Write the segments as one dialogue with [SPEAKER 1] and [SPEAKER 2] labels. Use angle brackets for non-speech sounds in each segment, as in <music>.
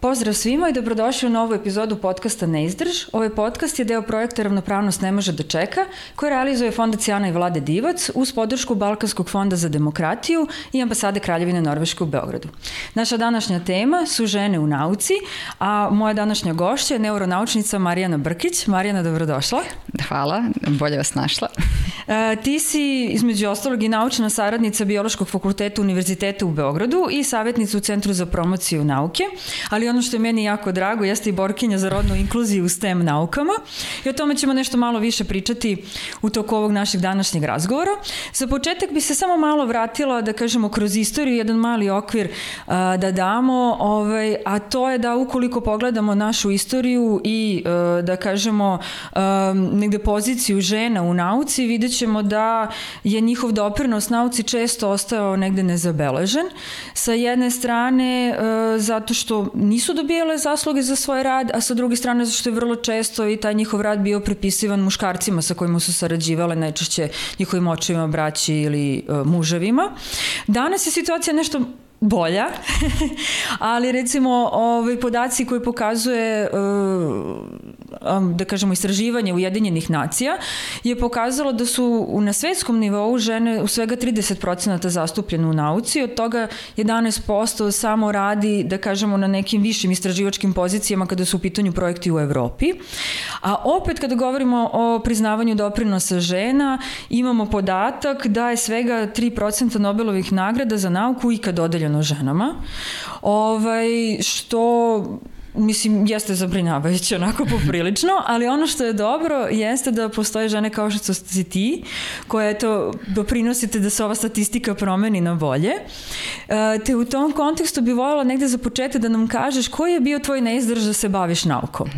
[SPEAKER 1] Pozdrav svima i dobrodošli u novu epizodu podcasta Neizdrž. Ovaj podcast je deo projekta Ravnopravnost ne može da čeka, koji realizuje Fondacija Ana i Vlade Divac uz podršku Balkanskog fonda za demokratiju i ambasade Kraljevine Norveške u Beogradu. Naša današnja tema su žene u nauci, a moja današnja gošća je neuronaučnica Marijana Brkić. Marijana, dobrodošla.
[SPEAKER 2] Hvala, bolje vas našla.
[SPEAKER 1] E, ti si između ostalog i naučna saradnica Biološkog fakulteta Univerziteta u Beogradu i savjetnica u Centru za promociju nauke, ali ono što je meni jako drago jeste i borkinja za rodnu inkluziju u STEM naukama i o tome ćemo nešto malo više pričati u toku ovog našeg današnjeg razgovora. Za početak bi se samo malo vratila da kažemo kroz istoriju jedan mali okvir a, da damo, ovaj, a to je da ukoliko pogledamo našu istoriju i a, da kažemo a, negde poziciju žena u nauci, vidjet ćemo da je njihov doprinos nauci često ostao negde nezabeležen. Sa jedne strane zato što nisu dobijale zasluge za svoj rad, a sa druge strane zašto je vrlo često i taj njihov rad bio prepisivan muškarcima sa kojima su sarađivale, najčešće njihovim očevima, braći ili uh, muževima. Danas je situacija nešto bolja, <laughs> ali recimo ovaj podaci koji pokazuje da kažemo istraživanje Ujedinjenih nacija je pokazalo da su na svetskom nivou žene u svega 30% zastupljene u nauci, od toga 11% samo radi da kažemo na nekim višim istraživačkim pozicijama kada su u pitanju projekti u Evropi. A opet kada govorimo o priznavanju doprinosa žena, imamo podatak da je svega 3% Nobelovih nagrada za nauku ikad dodeljeno ženama, ovaj, što mislim, jeste zabrinjavajuće onako poprilično, ali ono što je dobro jeste da postoje žene kao što si ti, koje eto, doprinosite da se ova statistika promeni na bolje. E, te u tom kontekstu bi voljela negde za početak da nam kažeš koji je bio tvoj neizdrž da se baviš naukom?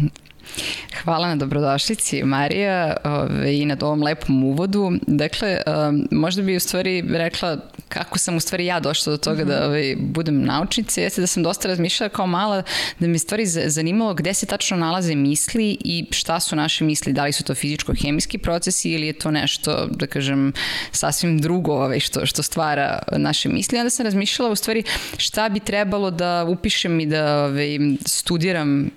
[SPEAKER 2] Hvala na dobrodošlici, Marija, ove, i na ovom lepom uvodu. Dakle, um, možda bi u stvari rekla kako sam u stvari ja došla do toga mm -hmm. da ove, budem naučnica, jeste da sam dosta razmišljala kao mala, da mi stvari zanimalo gde se tačno nalaze misli i šta su naše misli, da li su to fizičko-hemijski procesi ili je to nešto, da kažem, sasvim drugo ove, što, što stvara naše misli. Onda sam razmišljala u stvari šta bi trebalo da upišem i da ove, studiram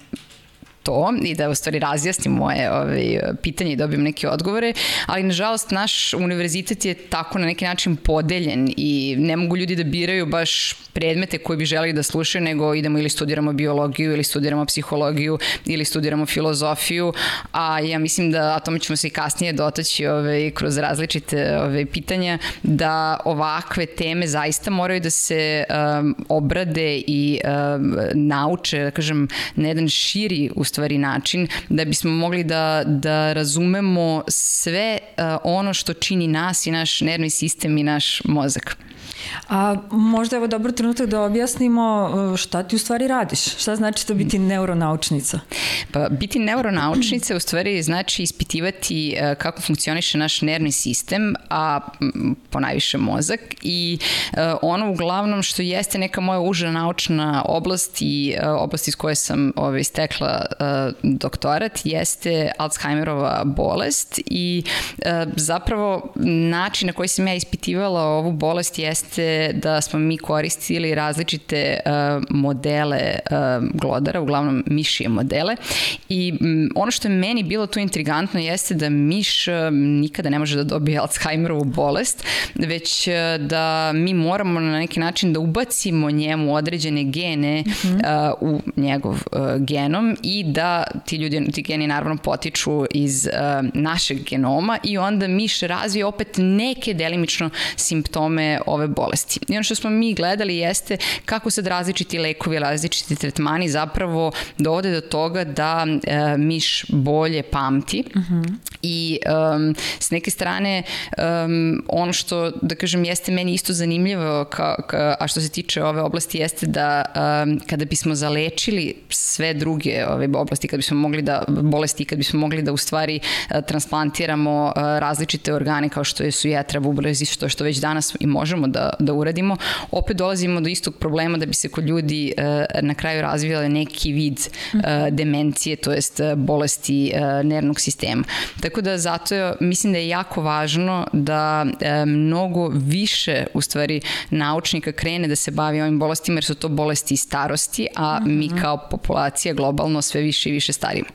[SPEAKER 2] to i da u stvari razjasnim moje ovaj, pitanje i dobijem neke odgovore, ali nažalost naš univerzitet je tako na neki način podeljen i ne mogu ljudi da biraju baš predmete koje bi želeli da slušaju, nego idemo ili studiramo biologiju ili studiramo psihologiju ili studiramo filozofiju, a ja mislim da, a tome ćemo se i kasnije dotaći ovaj, kroz različite ovaj, pitanja, da ovakve teme zaista moraju da se um, obrade i um, nauče, da kažem, na jedan širi u stvari način da bismo mogli da, da razumemo sve uh, ono što čini nas i naš nervni sistem i naš mozak.
[SPEAKER 1] A možda je ovo dobro trenutak da objasnimo uh, šta ti u stvari radiš? Šta znači to biti neuronaučnica?
[SPEAKER 2] Pa biti neuronaučnica u stvari znači ispitivati uh, kako funkcioniše naš nervni sistem, a ponajviše mozak i uh, ono uglavnom što jeste neka moja uža naučna oblast i oblast iz koje sam ovaj, stekla doktorat jeste Alzheimerova bolest i zapravo način na koji sam ja ispitivala ovu bolest jeste jeste da smo mi koristili različite uh, modele uh, glodara, uglavnom mišije modele i um, ono što je meni bilo tu intrigantno jeste da miš uh, nikada ne može da dobije <laughs> Alzheimerovu bolest, već uh, da mi moramo na neki način da ubacimo njemu određene gene uh -huh. uh, u njegov uh, genom i da ti ljudi, ti geni naravno potiču iz uh, našeg genoma i onda miš razvije opet neke delimično simptome ove bolesti bolesti. I ono što smo mi gledali jeste kako sad različiti lekovi, različiti tretmani zapravo dovode do toga da e, miš bolje pamti uh mhm. -huh. i um, s neke strane um, ono što, da kažem, jeste meni isto zanimljivo ka, ka, a što se tiče ove oblasti jeste da um, kada bismo zalečili sve druge ove oblasti, kada bismo mogli da bolesti, kada bismo mogli da u stvari uh, transplantiramo uh, različite organe kao što je su jetra, bubrezi, što, što već danas i možemo da, da uradimo, opet dolazimo do istog problema da bi se kod ljudi uh, na kraju razvijale neki vid uh, demencije, to jest bolesti uh, nervnog sistema. Tako da zato mislim da je jako važno da mnogo više u stvari naučnika krene da se bavi ovim bolestima jer su to bolesti starosti, a mm -hmm. mi kao populacija globalno sve više i više starimo.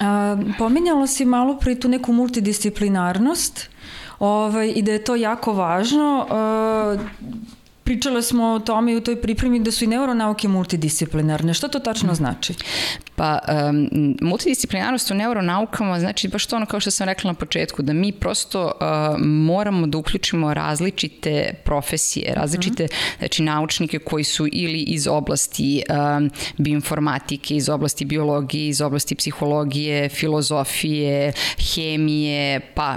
[SPEAKER 1] A, pominjalo si malo pri tu neku multidisciplinarnost ovaj, i da je to jako važno. A, pričale smo o tome i u toj pripremi da su i neuronauke multidisciplinarne. Što to tačno znači?
[SPEAKER 2] Pa, um, multidisciplinarnost u neuronaukama znači baš to ono kao što sam rekla na početku, da mi prosto uh, moramo da uključimo različite profesije, različite mm. znači, naučnike koji su ili iz oblasti um, bioinformatike, iz oblasti biologije, iz oblasti psihologije, filozofije, hemije, pa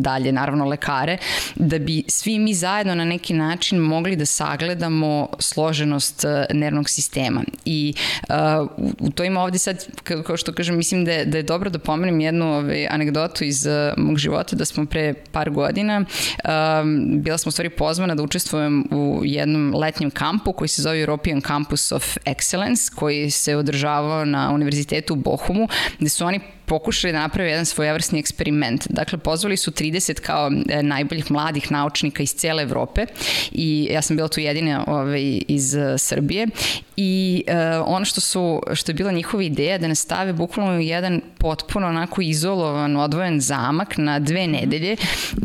[SPEAKER 2] dalje naravno lekare, da bi svi mi zajedno na neki način mogli da sagledamo složenost uh, nervnog sistema. I uh, u to ima ovde sad, kao što kažem, mislim da je, da je dobro da pomenem jednu ovaj, anegdotu iz uh, mog života, da smo pre par godina, um, bila smo u stvari pozvana da učestvujem u jednom letnjem kampu koji se zove European Campus of Excellence, koji se održavao na Univerzitetu u Bohumu, gde su oni pokušali da naprave jedan svojevrsni eksperiment. Dakle, pozvali su 30 kao e, najboljih mladih naučnika iz cele Evrope i ja sam bila tu jedina ovaj, iz uh, Srbije i uh, ono što su što je bila njihova ideja da nas stave bukvalno jedan potpuno onako izolovan, odvojen zamak na dve nedelje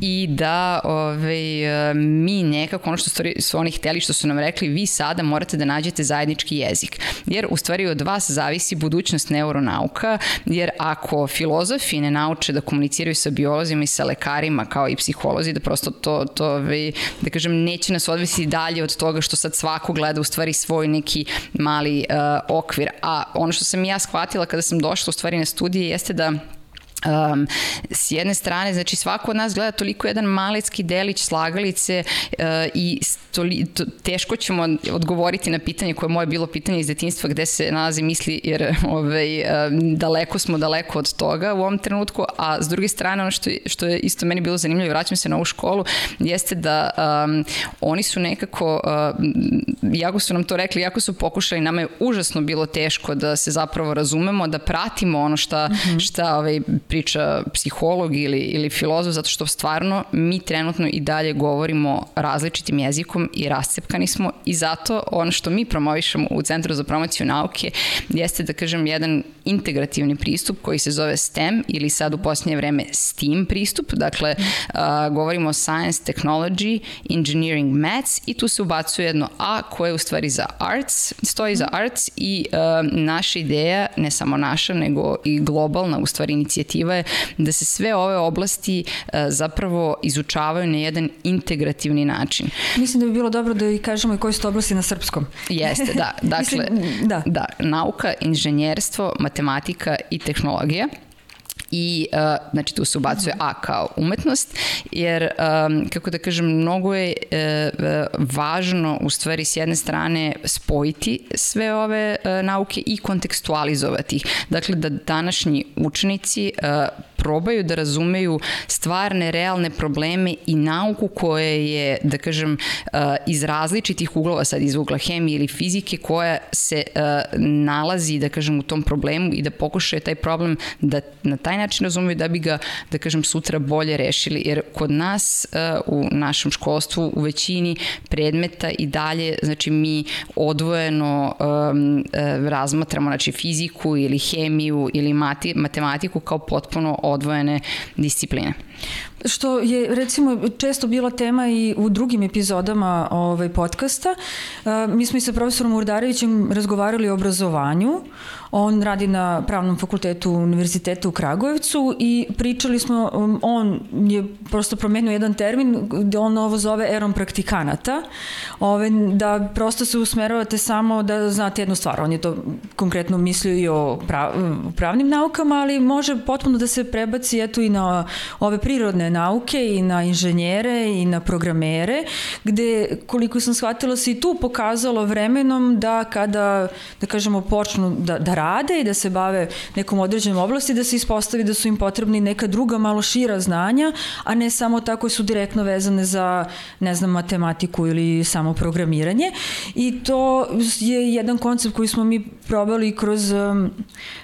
[SPEAKER 2] i da ovaj, mi nekako ono što su oni hteli, što su nam rekli, vi sada morate da nađete zajednički jezik. Jer u stvari od vas zavisi budućnost neuronauka, jer ako filozofi ne nauče da komuniciraju sa biolozima i sa lekarima kao i psiholozi, da prosto to, to da kažem, neće nas odvesti dalje od toga što sad svako gleda u stvari svoj neki mali uh, okvir. A ono što sam ja shvatila kada sam došla u stvari na studije jeste da Um, s jedne strane, znači svako od nas gleda toliko jedan malecki delić slagalice uh, i stoli, to, teško ćemo odgovoriti na pitanje koje je moje bilo pitanje iz detinstva gde se nalazi misli jer ovaj, um, daleko smo daleko od toga u ovom trenutku, a s druge strane ono što, što je isto meni bilo zanimljivo, vraćam se na ovu školu, jeste da um, oni su nekako, uh, jako su nam to rekli, jako su pokušali, nama je užasno bilo teško da se zapravo razumemo, da pratimo ono šta, mm -hmm. šta ovaj, priča psiholog ili, ili filozof, zato što stvarno mi trenutno i dalje govorimo različitim jezikom i rascepkani smo i zato ono što mi promovišemo u Centru za promociju nauke jeste da kažem jedan integrativni pristup koji se zove STEM ili sad u posljednje vreme STEAM pristup, dakle a, govorimo o Science, Technology, Engineering, Maths i tu se ubacuje jedno A koje je u stvari za Arts, stoji za Arts i a, naša ideja, ne samo naša, nego i globalna u stvari inicijativa perspektiva je da se sve ove oblasti e, zapravo izučavaju na jedan integrativni način.
[SPEAKER 1] Mislim da bi bilo dobro da i kažemo i koji su to oblasti na srpskom.
[SPEAKER 2] Jeste, da. <laughs> Dakle, Mislim, da. da. Nauka, inženjerstvo, matematika i tehnologija i uh, znači tu se ubacuje A kao umetnost jer um, kako da kažem mnogo je uh, važno u stvari s jedne strane spojiti sve ove uh, nauke i kontekstualizovati ih. Dakle da današnji učenici uh, probaju da razumeju stvarne, realne probleme i nauku koje je, da kažem, uh, iz različitih uglova, sad iz ugla hemije ili fizike, koja se uh, nalazi, da kažem, u tom problemu i da pokušaju taj problem da na taj način razumeju da bi ga, da kažem, sutra bolje rešili. Jer kod nas uh, u našem školstvu u većini predmeta i dalje, znači mi odvojeno um, razmatramo znači fiziku ili hemiju ili mati, matematiku kao potpuno odvojene discipline.
[SPEAKER 1] Što je recimo često bila tema i u drugim epizodama ovaj podcasta. Mi smo i sa profesorom Urdarevićem razgovarali o obrazovanju, On radi na pravnom fakultetu Univerziteta u Kragujevcu i pričali smo, um, on je prosto promenio jedan termin gde on ovo zove erom praktikanata, ove, da prosto se usmeravate samo da znate jednu stvar, on je to konkretno mislio i o prav, pravnim naukama, ali može potpuno da se prebaci eto i na ove prirodne nauke i na inženjere i na programere, gde koliko sam shvatila se i tu pokazalo vremenom da kada, da kažemo, počnu da, da rade i da se bave nekom određenom oblasti, da se ispostavi da su im potrebni neka druga malo šira znanja, a ne samo tako su direktno vezane za, ne znam, matematiku ili samo programiranje. I to je jedan koncept koji smo mi probali kroz um,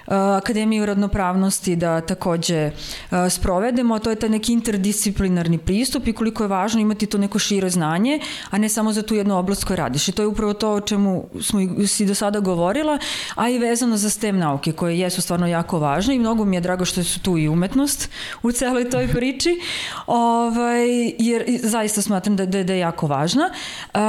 [SPEAKER 1] Akademiju radnopravnosti da takođe uh, sprovedemo, a to je taj neki interdisciplinarni pristup i koliko je važno imati to neko šire znanje, a ne samo za tu jednu oblast koju radiš. I to je upravo to o čemu smo si do sada govorila, a i vezano za STEM nauke koje jesu stvarno jako važne i mnogo mi je drago što su tu i umetnost u celoj toj priči, ovaj, jer zaista smatram da, da, da je jako važna. Uh,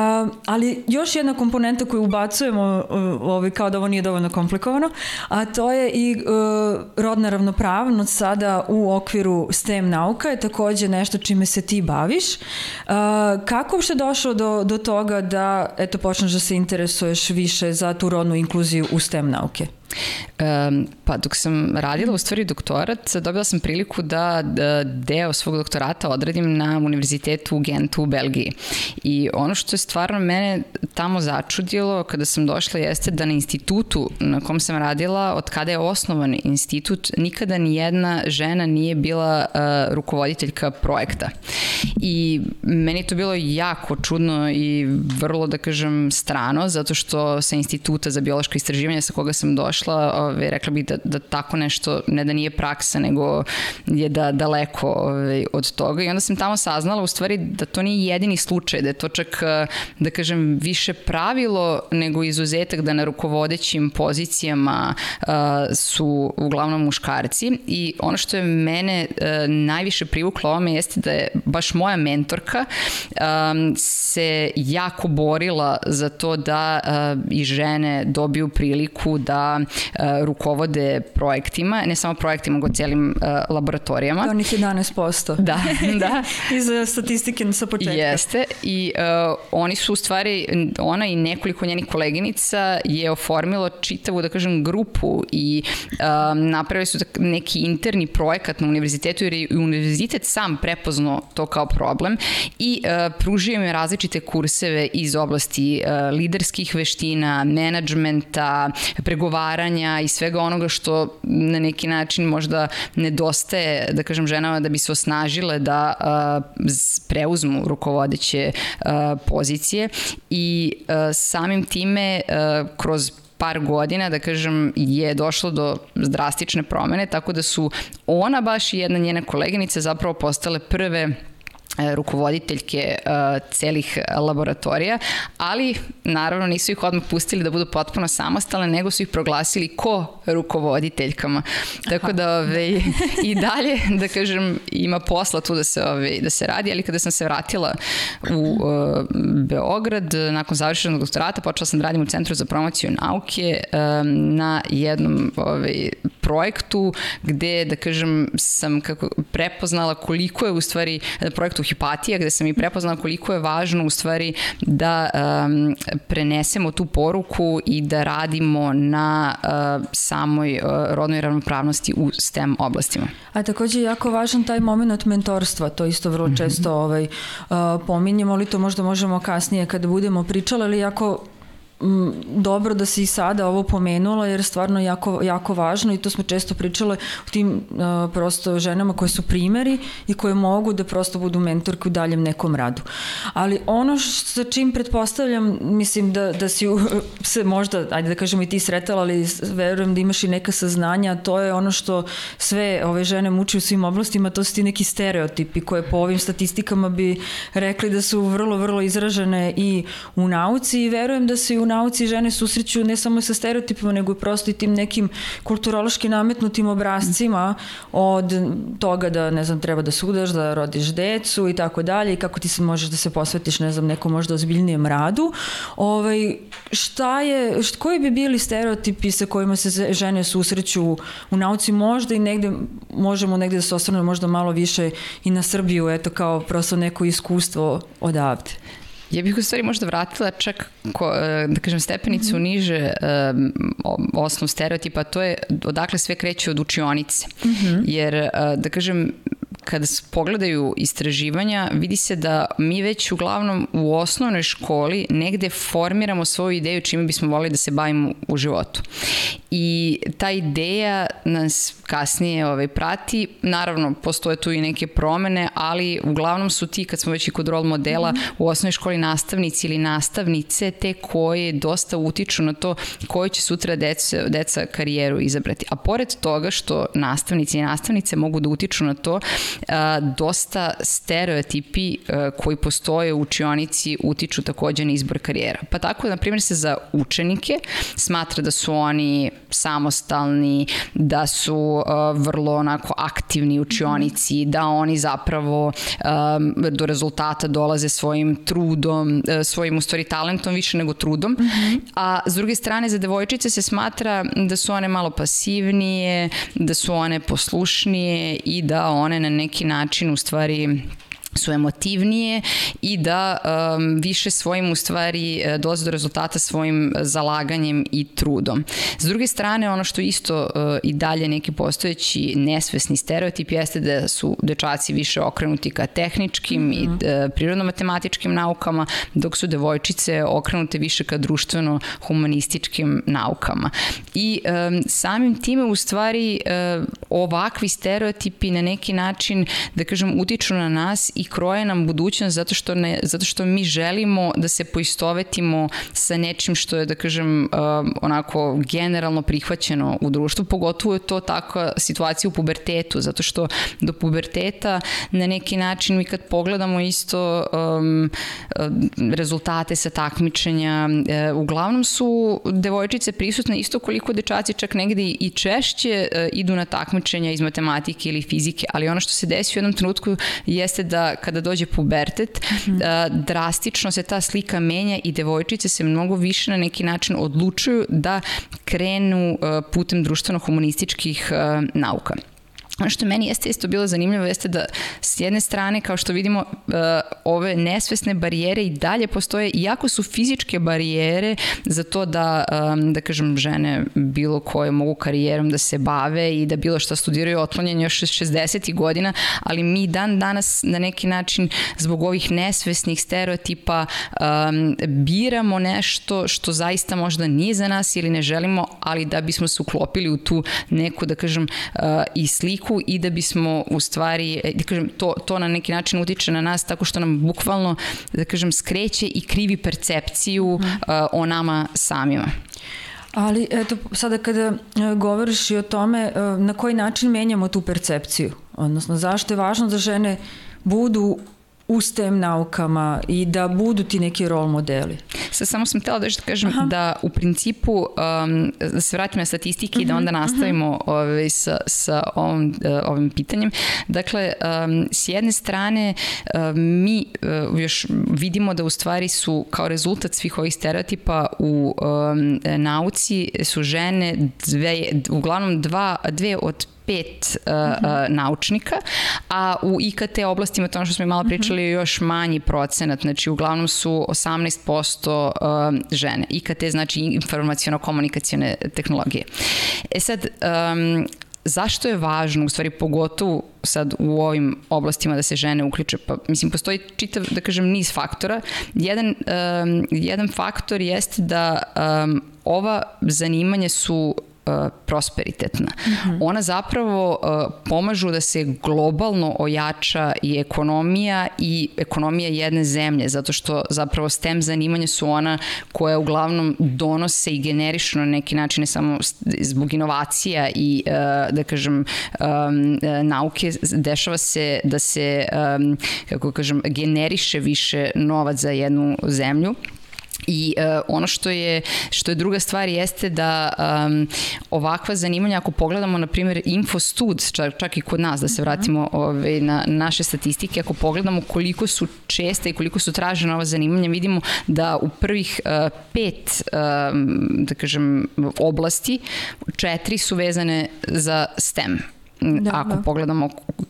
[SPEAKER 1] ali još jedna komponenta koju ubacujemo uh, ovaj, kao da ovo nije dovoljno komplikovano, a to je i uh, rodna ravnopravnost sada u okviru STEM nauka je takođe nešto čime se ti baviš. Uh, kako uopšte došlo do, do toga da eto, počneš da se interesuješ više za tu rodnu inkluziju u STEM nauke?
[SPEAKER 2] Um, pa dok sam radila u stvari doktorat, dobila sam priliku da, da deo svog doktorata odradim na univerzitetu u Gentu u Belgiji. I ono što je stvarno mene tamo začudilo kada sam došla jeste da na institutu na kom sam radila, od kada je osnovan institut, nikada ni jedna žena nije bila uh, rukovoditeljka projekta. I meni to bilo jako čudno i vrlo, da kažem, strano, zato što sa instituta za biološko istraživanje sa koga sam došla došla, ove, rekla bih da, da tako nešto, ne da nije praksa, nego je da daleko ove, od toga. I onda sam tamo saznala u stvari da to nije jedini slučaj, da je to čak, da kažem, više pravilo nego izuzetak da na rukovodećim pozicijama a, su uglavnom muškarci. I ono što je mene a, najviše privuklo ovome jeste da je baš moja mentorka a, se jako borila za to da a, i žene dobiju priliku da rukovode projektima, ne samo projektima, go celim uh, laboratorijama.
[SPEAKER 1] To onih 11%. <laughs>
[SPEAKER 2] Da, da. <laughs>
[SPEAKER 1] Iz uh, statistike sa početka.
[SPEAKER 2] Jeste i uh, oni su u stvari, ona i nekoliko njenih koleginica je oformilo čitavu, da kažem, grupu i napravili su neki interni projekat na univerzitetu jer je univerzitet sam prepoznao to kao problem i uh, pružio im različite kurseve iz oblasti uh, liderskih veština, menadžmenta, pregovaranja pregovaranja i svega onoga što na neki način možda nedostaje, da kažem, ženama da bi se osnažile da preuzmu rukovodeće pozicije i samim time kroz par godina, da kažem, je došlo do drastične promene, tako da su ona baš i jedna njena koleginica zapravo postale prve rukovoditeljke uh, celih laboratorija, ali naravno nisu ih odmah pustili da budu potpuno samostalne, nego su ih proglasili ko rukovoditeljkama. Tako da ove, i dalje, da kažem, ima posla tu da se, ove, da se radi, ali kada sam se vratila u uh, Beograd, nakon završenog doktorata, počela sam da radim u Centru za promociju nauke um, na jednom ove, projektu gde, da kažem, sam kako prepoznala koliko je u stvari projektu Hipatija, gde sam i prepoznala koliko je važno u stvari da um, prenesemo tu poruku i da radimo na uh, samoj uh, rodnoj ravnopravnosti u STEM oblastima.
[SPEAKER 1] A takođe je jako važan taj moment mentorstva, to isto vrlo mhm. često ovaj, uh, pominjemo, ali to možda možemo kasnije kada budemo pričali, ali jako dobro da si i sada ovo pomenula jer stvarno jako, jako važno i to smo često pričale u tim uh, prosto ženama koje su primeri i koje mogu da prosto budu mentorke u daljem nekom radu. Ali ono sa čim pretpostavljam, mislim da, da si <laughs> se možda, ajde da kažemo i ti sretala, ali verujem da imaš i neka saznanja, to je ono što sve ove žene muči u svim oblastima, to su ti neki stereotipi koje po ovim statistikama bi rekli da su vrlo, vrlo izražene i u nauci i verujem da se i u nauci žene susreću ne samo sa stereotipima, nego i prosto i tim nekim kulturološki nametnutim obrazcima od toga da, ne znam, treba da sudaš, da rodiš decu i tako dalje i kako ti se možeš da se posvetiš, ne znam, nekom možda ozbiljnijem radu. Ovaj, šta je, št, koji bi bili stereotipi sa kojima se žene susreću u nauci možda i negde, možemo negde da se osvrnemo možda malo više i na Srbiju, eto kao prosto neko iskustvo odavde.
[SPEAKER 2] Ja bih u stvari možda vratila čak, ko, e, da kažem, stepenicu mm -hmm. niže um, osnov stereotipa, to je odakle sve kreće od učionice. Mm -hmm. Jer, uh, da kažem, kada se pogledaju istraživanja, vidi se da mi već uglavnom u osnovnoj školi negde formiramo svoju ideju čime bismo volili da se bavimo u životu. I ta ideja nas kasnije ovaj, prati. Naravno, postoje tu i neke promene, ali uglavnom su ti, kad smo već i kod rol modela, mm -hmm. u osnovnoj školi nastavnici ili nastavnice, te koje dosta utiču na to koju će sutra deca, deca karijeru izabrati. A pored toga što nastavnici i nastavnice mogu da utiču na to, a, dosta stereotipi a, koji postoje u učionici utiču takođe na izbor karijera. Pa tako, na primjer, se za učenike smatra da su oni samostalni, da su uh, vrlo onako aktivni učionici, da oni zapravo um, do rezultata dolaze svojim trudom, uh, svojim u stvari talentom više nego trudom. Mm -hmm. A s druge strane za devojčice se smatra da su one malo pasivnije, da su one poslušnije i da one na neki način u stvari su emotivnije i da um, više svojim u stvari e, dolaze do rezultata svojim zalaganjem i trudom. S druge strane, ono što isto uh, i dalje neki postojeći nesvesni stereotip jeste da su dečaci više okrenuti ka tehničkim mm -hmm. i uh, prirodno-matematičkim naukama, dok su devojčice okrenute više ka društveno-humanističkim naukama. I um, samim time u stvari uh, ovakvi stereotipi na neki način, da kažem, utiču na nas i kroje nam budućnost zato što, ne, zato što mi želimo da se poistovetimo sa nečim što je, da kažem, uh, onako generalno prihvaćeno u društvu, pogotovo je to takva situacija u pubertetu, zato što do puberteta na neki način mi kad pogledamo isto um, uh, rezultate sa takmičenja, uh, uglavnom su devojčice prisutne isto koliko dečaci čak negde i češće idu na takmičenja iz matematike ili fizike, ali ono što se desi u jednom trenutku jeste da kada dođe pubertet, mm -hmm. drastično se ta slika menja i devojčice se mnogo više na neki način odlučuju da krenu putem društveno-humanističkih nauka. Ono što meni jeste isto bilo zanimljivo jeste da s jedne strane, kao što vidimo, uh, ove nesvesne barijere i dalje postoje, iako su fizičke barijere za to da, da kažem, žene bilo koje mogu karijerom da se bave i da bilo što studiraju otlonjenje još 60. godina, ali mi dan danas na neki način zbog ovih nesvesnih stereotipa um, biramo nešto što zaista možda nije za nas ili ne želimo, ali da bismo se uklopili u tu neku, da kažem, uh, i sliku sliku i da bismo u stvari, e, da kažem, to, to na neki način utiče na nas tako što nam bukvalno, da kažem, skreće i krivi percepciju mm. uh, o nama samima.
[SPEAKER 1] Ali eto, sada kada e, govoriš i o tome, na koji način menjamo tu percepciju? Odnosno, zašto je važno da žene budu u STEM naukama i da budu ti neki rol modeli.
[SPEAKER 2] Sad samo sam htela da što kažem Aha. da u principu um, da se vratimo na statistike uh -huh, i da mhm, onda mhm. nastavimo uh -huh. ovaj, sa, sa ovom, uh, ovim pitanjem. Dakle, um, s jedne strane um, mi uh, još vidimo da u stvari su kao rezultat svih ovih stereotipa u um, nauci su žene dve, uglavnom dva, dve od pet uh, uh, naučnika, a u IKT oblastima, to ono što smo i malo pričali, je još manji procenat, znači uglavnom su 18% uh, žene. IKT znači informacijono-komunikacijone tehnologije. E sad, um, zašto je važno, u stvari pogotovo sad u ovim oblastima da se žene uključe? Pa, mislim, postoji čitav, da kažem, niz faktora. Jedan, um, jedan faktor jeste da um, ova zanimanja su prosperitetna. Mm -hmm. Ona zapravo uh, pomažu da se globalno ojača i ekonomija i ekonomija jedne zemlje, zato što zapravo STEM zanimanja su ona koja uglavnom donose i generišu na neki način ne samo zbog inovacija i uh, da kažem nauke dešava se da se kako kažem generiše više novac za jednu zemlju I uh, ono što je što je druga stvar jeste da um, ovakva zanimanja ako pogledamo na primjer Infostud čak, čak i kod nas da se mhm. vratimo ove, na naše statistike ako pogledamo koliko su česta i koliko su tražene ova zanimanja vidimo da u prvih uh, pet um, da kažem oblasti četiri su vezane za STEM da, ako da. pogledamo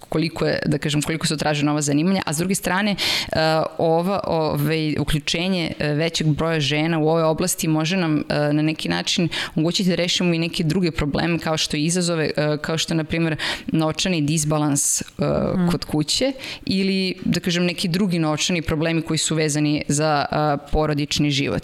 [SPEAKER 2] koliko je, da kažem, koliko su traže nova zanimanja, a s druge strane uh, ova, ovaj, uključenje uh, većeg broja žena u ovoj oblasti može nam uh, na neki način omogućiti da rešimo i neke druge probleme kao što izazove, kao što na primjer novčani disbalans mm. kod kuće ili da kažem neki drugi novčani problemi koji su vezani za porodični život.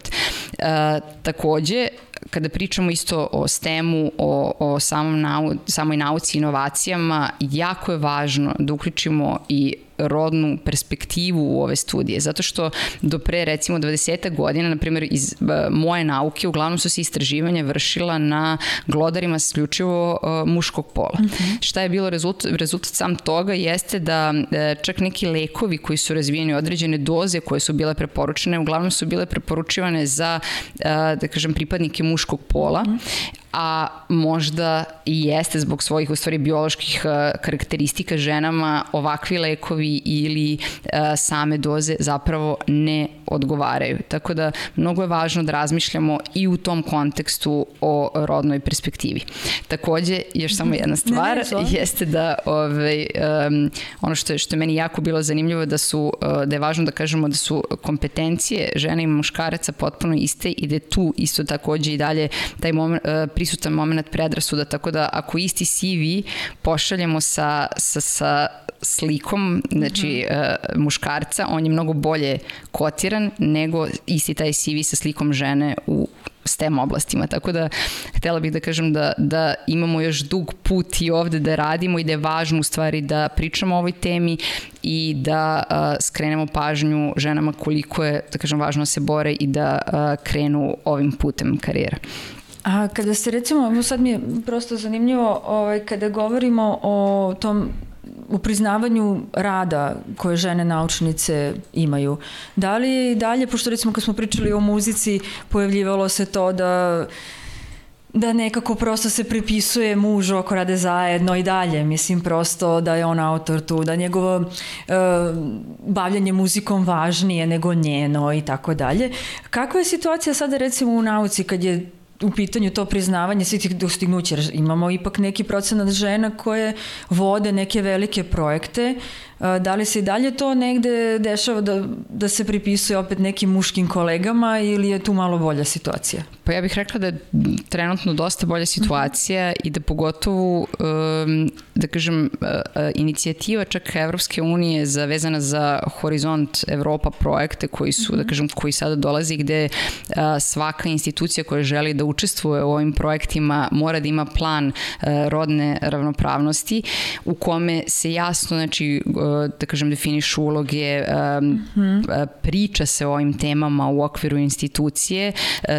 [SPEAKER 2] Takođe, kada pričamo isto o STEM-u, o, o samom nau, samoj nauci i inovacijama, jako je važno da uključimo i rodnu perspektivu u ove studije, zato što do pre recimo 20 godina, na primjer iz moje nauke, uglavnom su se istraživanja vršila na glodarima isključivo uh, muškog pola. Mm -hmm. Šta je bilo rezultat, rezultat sam toga jeste da uh, čak neki lekovi koji su razvijeni određene doze koje su bile preporučene, uglavnom su bile preporučivane za, uh, da kažem, pripadnike muškog pola, mm -hmm a možda i jeste zbog svojih u stvari bioloških uh, karakteristika ženama ovakvi lekovi ili uh, same doze zapravo ne odgovaraju. Tako da mnogo je važno da razmišljamo i u tom kontekstu o rodnoj perspektivi. Takođe, još samo jedna stvar ne, ne, jeste da ovaj, um, ono što je, što je meni jako bilo zanimljivo da su, uh, da je važno da kažemo da su kompetencije žena i muškaraca potpuno iste i da je tu isto takođe i dalje taj moment, uh, prisutan moment predrasuda, tako da ako isti CV pošaljemo sa, sa, sa slikom, znači mm -hmm. uh, muškarca, on je mnogo bolje kotiran nego isti taj CV sa slikom žene u STEM oblastima, tako da htela bih da kažem da, da imamo još dug put i ovde da radimo i da je važno u stvari da pričamo o ovoj temi i da uh, skrenemo pažnju ženama koliko je, da kažem, važno da se bore i da uh, krenu ovim putem karijera.
[SPEAKER 1] A kada se recimo, sad mi je prosto zanimljivo, ovaj, kada govorimo o tom u priznavanju rada koje žene naučnice imaju. Da li dalje, pošto recimo kad smo pričali o muzici, pojavljivalo se to da da nekako prosto se pripisuje mužu ako rade zajedno i dalje. Mislim prosto da je on autor tu, da njegovo uh, bavljanje muzikom važnije nego njeno i tako dalje. Kakva je situacija sada recimo u nauci kad je u pitanju to priznavanje svih tih dostignuća. Imamo ipak neki procenat žena koje vode neke velike projekte. Da li se i dalje to negde dešava da, da se pripisuje opet nekim muškim kolegama ili je tu malo bolja situacija?
[SPEAKER 2] Pa ja bih rekla da je trenutno dosta bolja situacija i da pogotovo, da kažem, inicijativa čak Evropske unije za, vezana za Horizont Evropa projekte koji su, da mhm. kažem, koji sada dolazi gde svaka institucija koja želi da učestvuje u ovim projektima mora da ima plan rodne ravnopravnosti u kome se jasno, znači, da kažem, definišu uloge, -hmm. priča se o ovim temama u okviru institucije,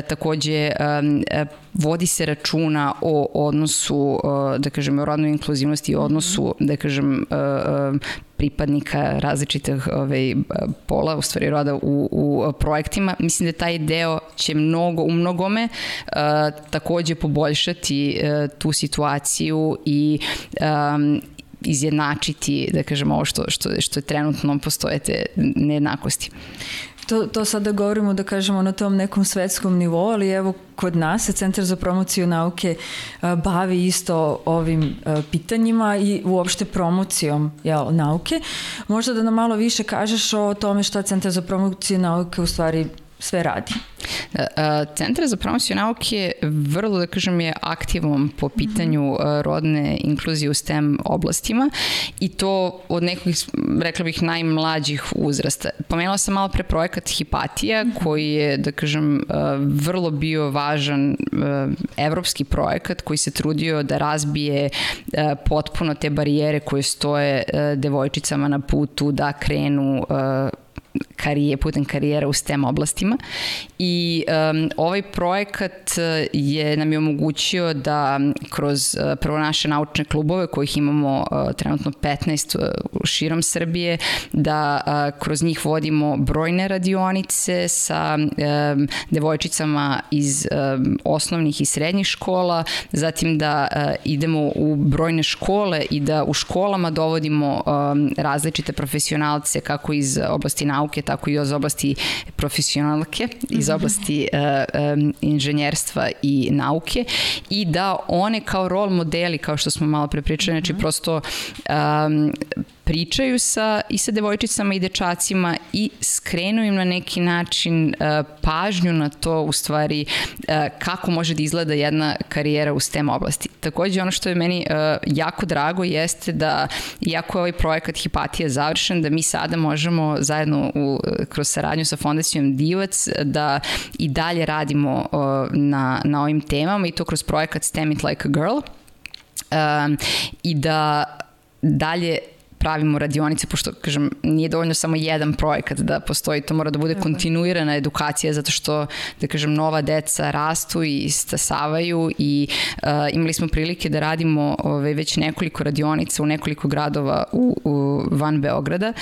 [SPEAKER 2] takođe takođe vodi se računa o odnosu, da kažem, o rodnoj inkluzivnosti i odnosu, da kažem, pripadnika različitih ovaj, pola, u stvari roda u, u projektima. Mislim da taj deo će mnogo, u mnogome uh, takođe poboljšati uh, tu situaciju i um, izjednačiti, da kažem, ovo što, što, što je trenutno postoje te nejednakosti.
[SPEAKER 1] To, to sada govorimo da kažemo na tom nekom svetskom nivou, ali evo kod nas se Centar za promociju nauke bavi isto ovim pitanjima i uopšte promocijom jel, nauke. Možda da nam malo više kažeš o tome šta Centar za promociju nauke u stvari sve radi.
[SPEAKER 2] E, Centar za promociju nauke vrlo, da kažem, je aktivom po pitanju mhm. rodne inkluzije u STEM oblastima i to od nekog, rekla bih, najmlađih uzrasta. Pomenula sam malo pre projekat Hipatija, mhm. koji je, da kažem, vrlo bio važan evropski projekat koji se trudio da razbije potpuno te barijere koje stoje devojčicama na putu da krenu karije, putem karijera u STEM oblastima. I um, ovaj projekat uh, je nam je omogućio da kroz uh, prvo naše naučne klubove kojih imamo uh, trenutno 15 uh, širom Srbije da uh, kroz njih vodimo brojne radionice sa um, devojčicama iz um, osnovnih i srednjih škola, zatim da uh, idemo u brojne škole i da u školama dovodimo um, različite profesionalce kako iz oblasti nauke nauke, tako i iz oblasti profesionalke, iz mhm. oblasti uh, um, inženjerstva i nauke i da one kao rol modeli, kao što smo malo pre pričali, znači mhm. prosto um, pričaju sa, i sa devojčicama i dečacima i skrenu im na neki način uh, pažnju na to u stvari uh, kako može da izgleda jedna karijera u STEM oblasti. Takođe ono što je meni uh, jako drago jeste da iako je ovaj projekat Hipatija završen, da mi sada možemo zajedno u, kroz saradnju sa fondacijom Divac da i dalje radimo uh, na, na ovim temama i to kroz projekat STEM It Like a Girl um, i da dalje pravimo radionice, pošto, kažem, nije dovoljno samo jedan projekat da postoji, to mora da bude kontinuirana edukacija, zato što, da kažem, nova deca rastu i stasavaju i uh, imali smo prilike da radimo ove, već nekoliko radionica u nekoliko gradova u, u, van Beograda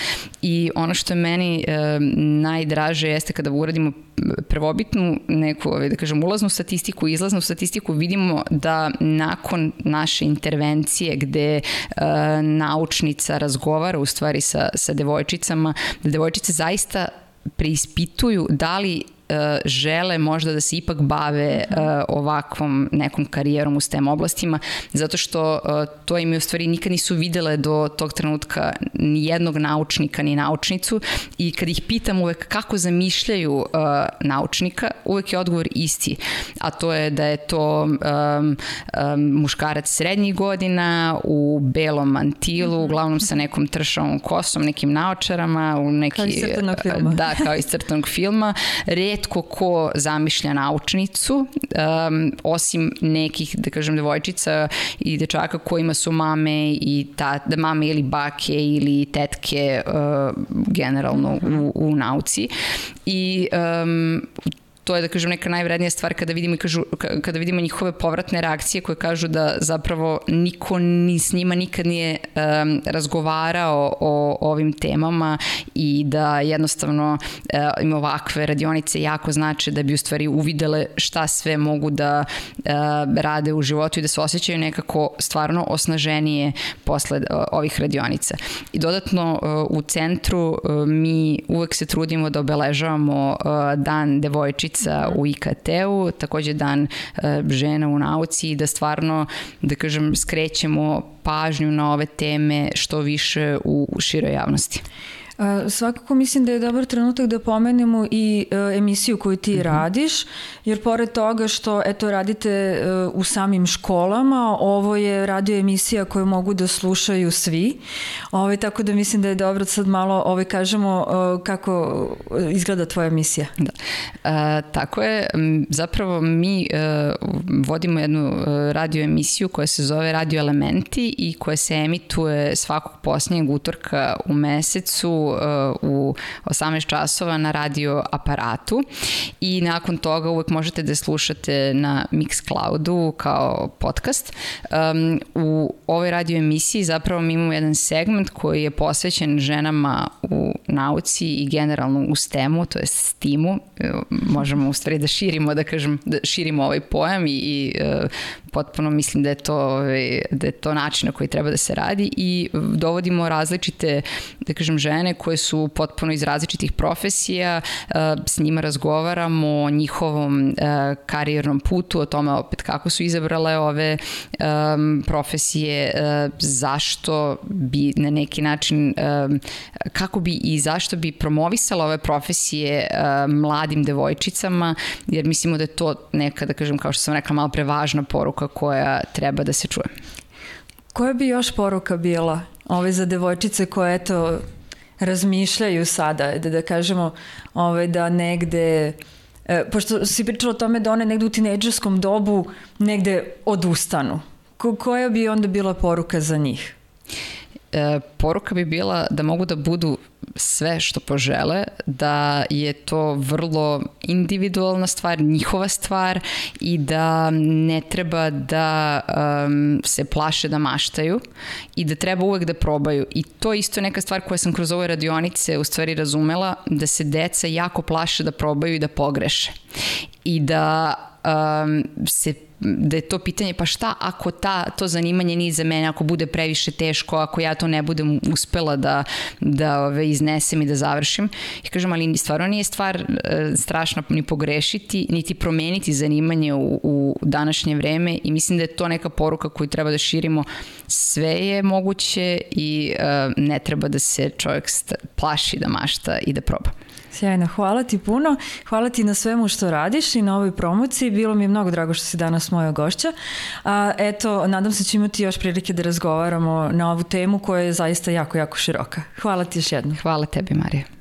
[SPEAKER 2] i ono što je meni uh, najdraže jeste kada uradimo prvobitnu neku, ovaj, da kažem, ulaznu statistiku izlaznu statistiku vidimo da nakon naše intervencije gde uh, naučnica razgovara u stvari sa, sa devojčicama, da devojčice zaista preispituju da li žele možda da se ipak bave e, ovakvom nekom karijerom u STEM oblastima, zato što e, to im u stvari nikad nisu videle do tog trenutka ni jednog naučnika ni naučnicu i kad ih pitam uvek kako zamišljaju naučnika, uvek je odgovor isti, a to je da je to um, um, muškarac srednjih godina u belom mantilu, mhm. uglavnom sa nekom tršavom kosom, nekim naočarama, u neki... Kao iz
[SPEAKER 1] crtanog filma. <laughs>
[SPEAKER 2] Da, kao iz crtanog filma. Red redko ko zamišlja naučnicu, um, osim nekih, da kažem, devojčica i dečaka kojima su mame i ta, da mame ili bake ili tetke uh, generalno u, u nauci. I um, to je da kažem neka najvrednija stvar kada vidimo i kažu kada vidimo njihove povratne reakcije koje kažu da zapravo niko ni s njima nikad nije um, razgovarao o, o ovim temama i da jednostavno uh, im ovakve radionice jako znače da bi u stvari uvidele šta sve mogu da uh, rade u životu i da se osjećaju nekako stvarno osnaženije posle uh, ovih radionica. I dodatno uh, u centru uh, mi uvek se trudimo da obeležavamo uh, dan devojčica deca u IKT-u, takođe dan e, žena u nauci i da stvarno, da kažem, skrećemo pažnju na ove teme što više u široj javnosti.
[SPEAKER 1] Svakako mislim da je dobar trenutak da pomenemo i e, emisiju koju ti mm -hmm. radiš, jer pored toga što eto radite e, u samim školama, ovo je radio emisija koju mogu da slušaju svi. Ovaj tako da mislim da je dobro sad malo ovaj kažemo e, kako izgleda tvoja emisija.
[SPEAKER 2] Da. A, tako je, zapravo mi a, vodimo jednu radio emisiju koja se zove Radio Elementi i koja se emituje svakog posljednjeg utorka u mesecu u 18 časova na radio aparatu i nakon toga uvek možete da slušate na Mixcloudu kao podcast. Um, u ovoj radio emisiji zapravo mi imamo jedan segment koji je posvećen ženama u nauci i generalno u STEM-u, to je STEAM-u. Možemo u stvari da širimo, da kažem, da širimo ovaj pojam i, i uh, potpuno mislim da je to ovaj, da je to način na koji treba da se radi i dovodimo različite da kažem žene koje su potpuno iz različitih profesija eh, s njima razgovaramo o njihovom eh, karijernom putu o tome opet kako su izabrale ove profesije eh, zašto bi na neki način kako bi i zašto bi promovisala ove profesije mladim devojčicama jer mislimo da je to neka da kažem kao što sam rekla malo prevažna poruka poruka koja treba da se čuje.
[SPEAKER 1] Koja bi još poruka bila ove za devojčice koje eto razmišljaju sada, da, da kažemo ove, da negde e, pošto si pričala o tome da one negde u tinejdžerskom dobu negde odustanu. Ko, koja bi onda bila poruka za njih?
[SPEAKER 2] E, poruka bi bila da mogu da budu sve što požele, da je to vrlo individualna stvar, njihova stvar i da ne treba da um, se plaše da maštaju i da treba uvek da probaju. I to isto je neka stvar koja sam kroz ove radionice u stvari razumela, da se deca jako plaše da probaju i da pogreše. I da um, se da je to pitanje pa šta ako ta, to zanimanje nije za mene, ako bude previše teško, ako ja to ne budem uspela da, da ove, iznesem i da završim. I kažem, ali stvarno nije stvar e, strašno ni pogrešiti, niti promeniti zanimanje u, u današnje vreme i mislim da je to neka poruka koju treba da širimo. Sve je moguće i e, ne treba da se čovjek plaši da mašta i da proba.
[SPEAKER 1] Sjajno, hvala ti puno. Hvala ti na svemu što radiš i na ovoj promociji. Bilo mi je mnogo drago što si danas moja gošća. A, eto, nadam se da ću imati još prilike da razgovaramo na ovu temu koja je zaista jako, jako široka. Hvala ti još jednom.
[SPEAKER 2] Hvala tebi, Marija.